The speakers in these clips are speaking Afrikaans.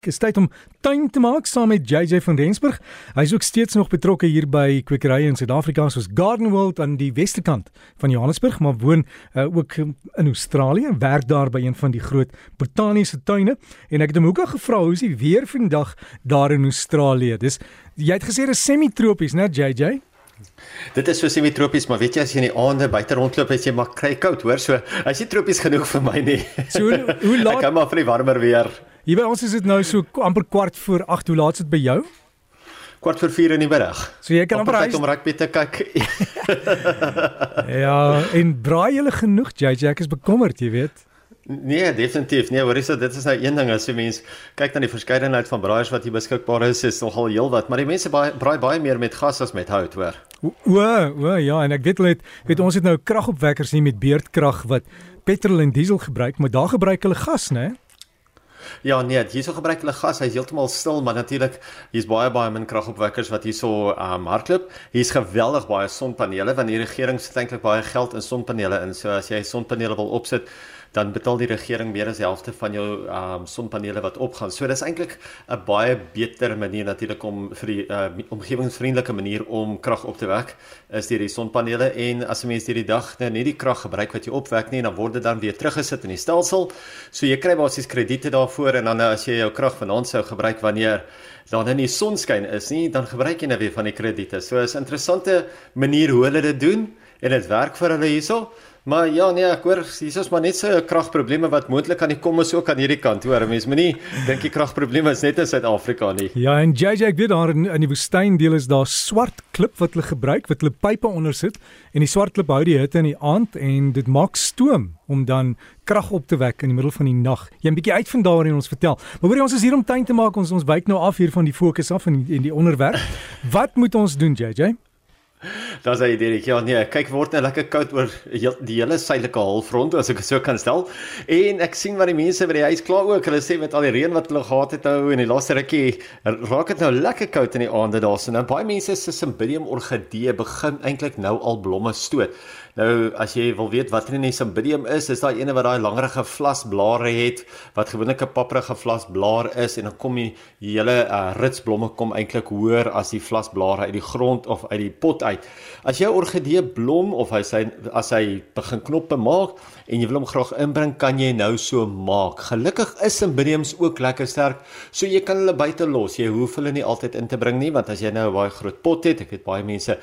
Dis tyd om tuin te maak saam met JJ van Rensburg. Hy is ook steeds nog betrokke hier by kwekerye in Suid-Afrika soos Garden World aan die westerkant van Johannesburg, maar woon uh, ook in Australië en werk daar by een van die groot botaniese tuine. En ek het hom ook al gevra hoe is die weer vandag daar in Australië? Dis jy het gesê dis semi-tropies, né JJ? Dit is so semi-tropies, maar weet jy as jy in die aande buite rondloop, as jy maar kry koud, hoor, so as jy tropies genoeg vir my nie. So hoe, hoe laat Ek hou maar vir die warmer weer. Hier by ons is dit nou so amper kwart voor 8. Hoe laat is dit by jou? Kwart voor 4 in die middag. So jy kan amper huis om rugby te kyk. ja, en braai julle genoeg, JJ? Ek is bekommerd, jy weet. Nee, definitief. Nee, hoor jy so, dit is nou een ding as jy mens kyk na die verskeidenheid van braaiers wat hier beskikbaar is, is nogal heelwat, maar die mense baie braai baie meer met gas as met hout, hoor. O, o, ja, en ek weet hulle het weet ons het nou kragopwekkers nie met beerdkrag wat petrol en diesel gebruik, maar daar gebruik hulle gas, né? Ja nee, hierso gebruik hulle gas. Hy's heeltemal stil, maar natuurlik hier's baie baie min kragopwekkers wat hierso um hardloop. Hier's geweldig baie sonpanele want die regering sit eintlik baie geld in sonpanele in. So as jy sonpanele wil opsit, dan betaal die regering meer as die helfte van jou um sonpanele wat opgaan. So dis eintlik 'n baie beter manier natuurlik om vir die uh, omgewingsvriendelike manier om krag op te wek is deur die sonpanele en as 'n mens hierdie dag nou nie die krag gebruik wat jy opwek nie, dan word dit dan weer teruggesit in die stelsel. So jy kry basies krediete daarvoor en dan as jy jou krag vanaand sou gebruik wanneer dan in die sonskyn is nie, dan gebruik jy nou weer van die krediete. So is 'n interessante manier hoe hulle dit doen en dit werk vir hulle hierso. Maar ja nee, ek hoor hier is maar net so kragprobleme wat moontlik kan kom is ook aan hierdie kant. Hoor, mense moenie dink die kragprobleme is net in Suid-Afrika nie. Ja, en JJ ek weet daar in, in die woestyn deel is daar swart klip wat hulle gebruik wat hulle pype onder sit en die swart klip hou die hitte in die aand en dit maak stoom om dan krag op te wek in die middel van die nag. Jy 'n bietjie uit van daar en ons vertel. Maar hoor jy ons is hier om tuin te maak. Ons ons wyk nou af hier van die fokus af en die, die onderwerp. Wat moet ons doen, JJ? Daar's hy Derek. Ja nee, kyk word net lekker koud oor die hele suidelike halfrond as ek so kan stel. En ek sien wat die mense by die huis kla ook. Hulle sê met al die reën wat hulle gehad het nou en die laaste rukkie raak dit nou lekker koud in die aande daarso. Nou baie mense se Cymbidium orchidee begin eintlik nou al blomme stoot. Nou as jy wil weet wat in die Cymbidium is, is daai ene wat daai langerige vlasblare het wat gewoonlik 'n papperige vlasblaar is en dan kom die hele uh, ritsblomme kom eintlik hoër as die vlasblare uit die grond of uit die pot uit. As jou orgidee blom of hy sy as hy begin knoppe maak en jy wil hom graag inbring, kan jy nou so maak. Gelukkig is Cymbidiums ook lekker sterk, so jy kan hulle buite los. Jy hoef hulle nie altyd in te bring nie, want as jy nou 'n baie groot pot het, ek weet baie mense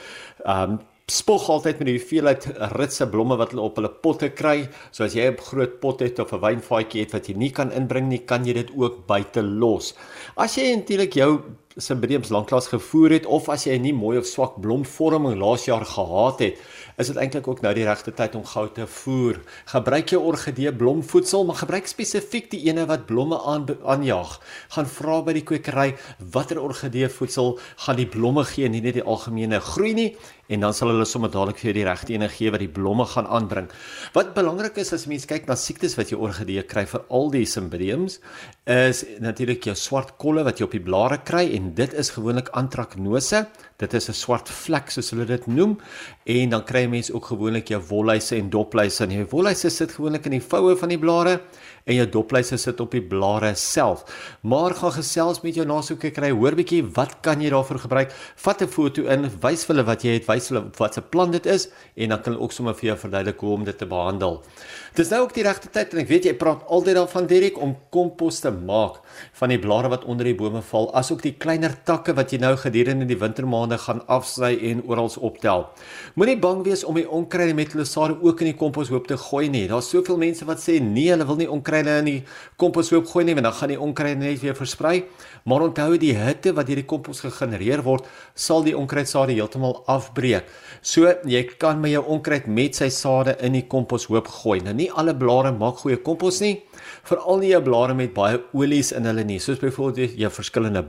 ehm um, spog altyd met die hoeveelheid ritse blomme wat hulle op hulle potte kry. So as jy 'n groot pot het of 'n wynvaatjie het wat jy nie kan inbring nie, kan jy dit ook buite los. As jy eintlik jou Cymbidiums lanklaas gevoer het of as jy nie mooi of swak blomvorming laas jaar gehad het, is dit eintlik ook nou die regte tyd om gou te voer. Gebruik jou orgidee blomvoedsel, maar gebruik spesifiek die ene wat blomme aan aanjaag. Gaan vra by die kwekery watter orgidee voedsel gaan die blomme gee, nie net die algemene groei nie, en dan sal hulle sommer dadelik vir jou die regte ene gee wat die blomme gaan aanbring. Wat belangrik is as mens kyk na siektes wat jou orgidee kry vir al die Cymbidiums, is natuurlik jou swart kolle wat jy op die blare kry en dit is gewoonlik antraknose. Dit is 'n swart vlek soos hulle dit noem en dan kry mense ook gewoonlik jou wolluise en dopluise. En jou wolluise sit gewoonlik in die voue van die blare en jou dopluise sit op die blare self. Maar gaan gesels met jou nasoeker kry, hoor bietjie wat kan jy daarvoor gebruik? Vat 'n foto in, wys hulle wat jy het, wys hulle wat se plan dit is en dan kan hulle ook sommer vir jou verduidelik hoe om dit te behandel. Dis nou ook die regte tyd en ek weet jy praat altyd daarvan Derek om kompos te maak van die blare wat onder die bome val, asook die kleiner takke wat jy nou gedurende die wintermaande gaan afsny en oral optel. Moenie bang wees om die onkruid met lesare ook in die komposhoop te gooi nie. Daar's soveel mense wat sê nee, hulle wil nie onkruide in die komposhoop gooi nie, want dan gaan die onkruid net weer versprei. Maar onthou die hitte wat deur die kompos gegenereer word, sal die onkruidsade heeltemal afbreek. So jy kan met jou onkruid met sy sade in die komposhoop gooi. Nou nie alle blare maak goeie kompos nie veral nie jou blare met baie olies in hulle nie, soos byvoorbeeld jou verskillende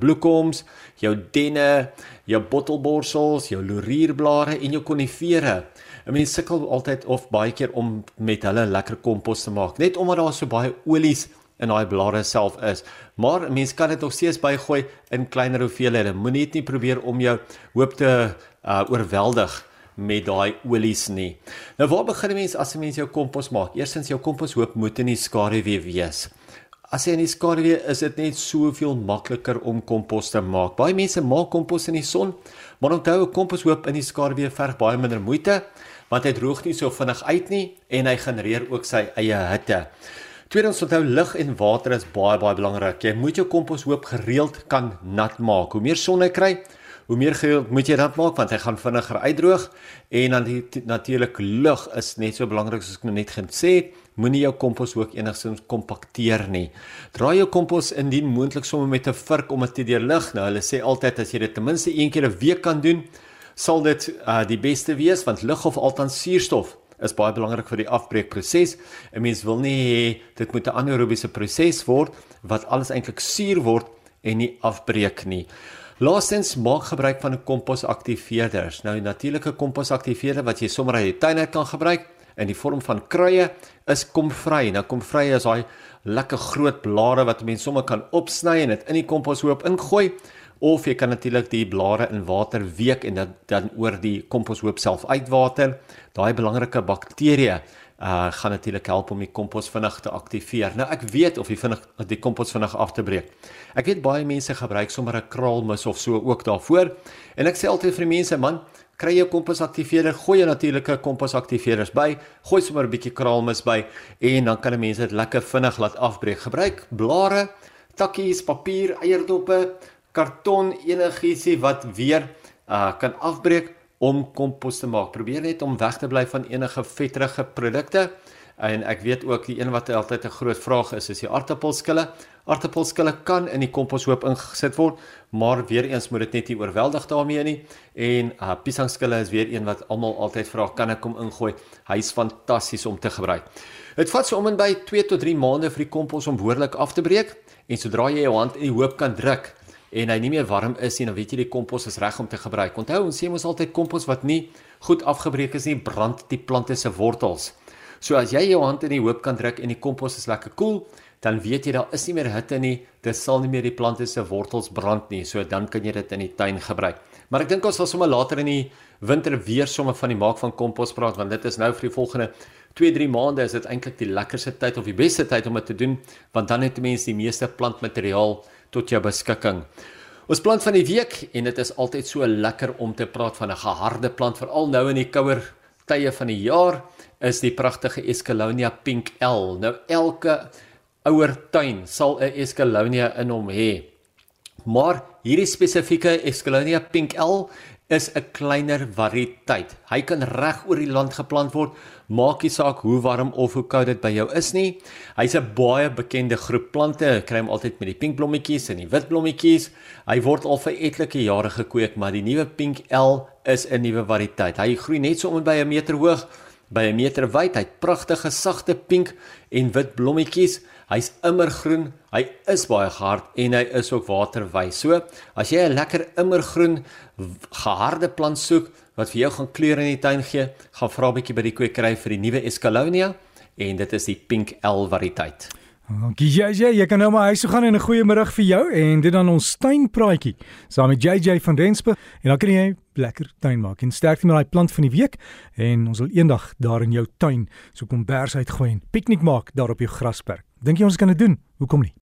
bloekoms, jou denne, jou bottelborsels, jou laurierblare en jou konifere. 'n Mens sukkel altyd of baie keer om met hulle lekker kompos te maak, net omdat daar so baie olies in daai blare self is. Maar mense kan dit nog steeds bygooi in kleiner hoeveelhede. Moenie dit nie probeer om jou hoop te uh, oorweldig met daai olies nie. Nou waar begin 'n mens as 'n mens jou kompos maak? Eerstens jou kompos hoop moet in die skaduwee wees. As jy in die skaduwee is dit net soveel makliker om kompos te maak. Baie mense maak kompos in die son, maar onthou 'n komposhoop in die skaduwee verg baie minder moeite want hy droog nie so vinnig uit nie en hy genereer ook sy eie hitte. Tweedens onthou lig en water is baie baie belangrik. Jy moet jou komposhoop gereeld kan nat maak. Hoe meer son hy kry, hoe meer gereeld moet jy dit maak want hy gaan vinniger uitdroog en dan die natuurlike lug is net so belangrik soos ek nou net gesê het moenie jou kompos ook enigsins kompakteer nie. Draai jou kompos indien moontlik sommer met 'n vurk om dit te deurlig. Nou hulle sê altyd as jy dit ten minste een keer 'n week kan doen, sal dit uh, die beste wees want lug of althans suurstof is baie belangrik vir die afbreekproses. 'n Mens wil nie hê dit moet 'n anaerobiese proses word wat alles eintlik suur word en nie afbreek nie. Laastens maak gebruik van 'n komposaktiveerders. Nou natuurlike komposaktiveerder wat jy sommer uit die tuin uit kan gebruik in die vorm van kruie is komvry. Nou komvry is daai lekker groot blare wat mense sommer kan opsny en dit in die komposhoop ingooi of jy kan natuurlik die blare in water week en dit dan oor die komposhoop self uitwater. Daai belangrike bakterieë uh gaan natuurlik help om die kompos vinnig te aktiveer. Nou ek weet of jy vinnig die kompos vinnig af te breek. Ek weet baie mense gebruik sommer 'n kraalmis of so ook daarvoor. En ek sê altyd vir mense, man, kry jy 'n komposaktiveerder, gooi jy natuurlike komposaktiveerders by, gooi sommer 'n bietjie kraalmis by en dan kan 'n mens dit lekker vinnig laat afbreek. Gebruik blare, takkies, papier, eierdoppe, karton, enigietsie wat weer uh kan afbreek om kompos te maak. Probeer net om weg te bly van enige vetterige produkte. En ek weet ook die een wat altyd 'n groot vraag is, is die aartappelskille. Aartappelskille kan in die komposhoop ingesit word, maar weer eens moet dit net nie oorweldig daarmee nie. En uh piesangskille is weer een wat almal altyd vra, kan ek hom ingooi? Hy's fantasties om te gebruik. Dit vat so om en by 2 tot 3 maande vir die kompos om behoorlik af te breek en sodra jy jou hand in die hoop kan druk en hy nie meer warm is nie, dan weet jy die kompos is reg om te gebruik. Onthou, ons sê mos altyd kompos wat nie goed afgebreek is nie, brand die plante se wortels. So as jy jou hand in die hoop kan druk en die kompos is lekker koel, cool, dan weet jy daar is nie meer hitte nie, dit sal nie meer die plante se wortels brand nie. So dan kan jy dit in die tuin gebruik. Maar ek dink ons sal sommer later in die winter weer sommer van die maak van kompos praat want dit is nou vir die volgende 2-3 maande is dit eintlik die lekkerste tyd of die beste tyd om dit te doen want dan het mense die meeste plantmateriaal tot jou beskikking. Ons plant van die week en dit is altyd so lekker om te praat van 'n geharde plant veral nou in die kouer tye van die jaar is die pragtige Escallonia Pink L. Nou elke ouer tuin sal 'n Escallonia in hom hê. Maar hierdie spesifieke Escallonia Pink L is 'n kleiner variëteit. Hy kan reg oor die land geplant word, maak nie saak hoe warm of hoe koud dit by jou is nie. Hy's 'n baie bekende groep plante. Jy kry hom altyd met die pink blommetjies en die wit blommetjies. Hy word al vir etlike jare gekweek, maar die nuwe Pink L is 'n nuwe variëteit. Hy groei net so om by 'n meter hoog by 'n meter wyd. Hy't pragtige sagte pink en wit blommetjies. Hy's immergroen. Hy is baie gehard en hy is ook waterwys. So, as jy 'n lekker immergroen geharde plant soek wat vir jou gaan kleur in die tuin gee, gaan vra 'n bietjie by die kwekery vir die nuwe Escallonia en dit is die Pink L variëteit. Dankie JJ, jy kan nou maar huis toe gaan en 'n goeie middag vir jou en dit dan ons tuinpraatjie saam met JJ van Rensburg en dan kan jy lekker tuin maak en sterkte met daai plant van die week en ons wil eendag daar in jou tuin so kom bers uitgooi en piknik maak daar op jou grasperk. Dink jy ons kan dit doen? Hoekom nie?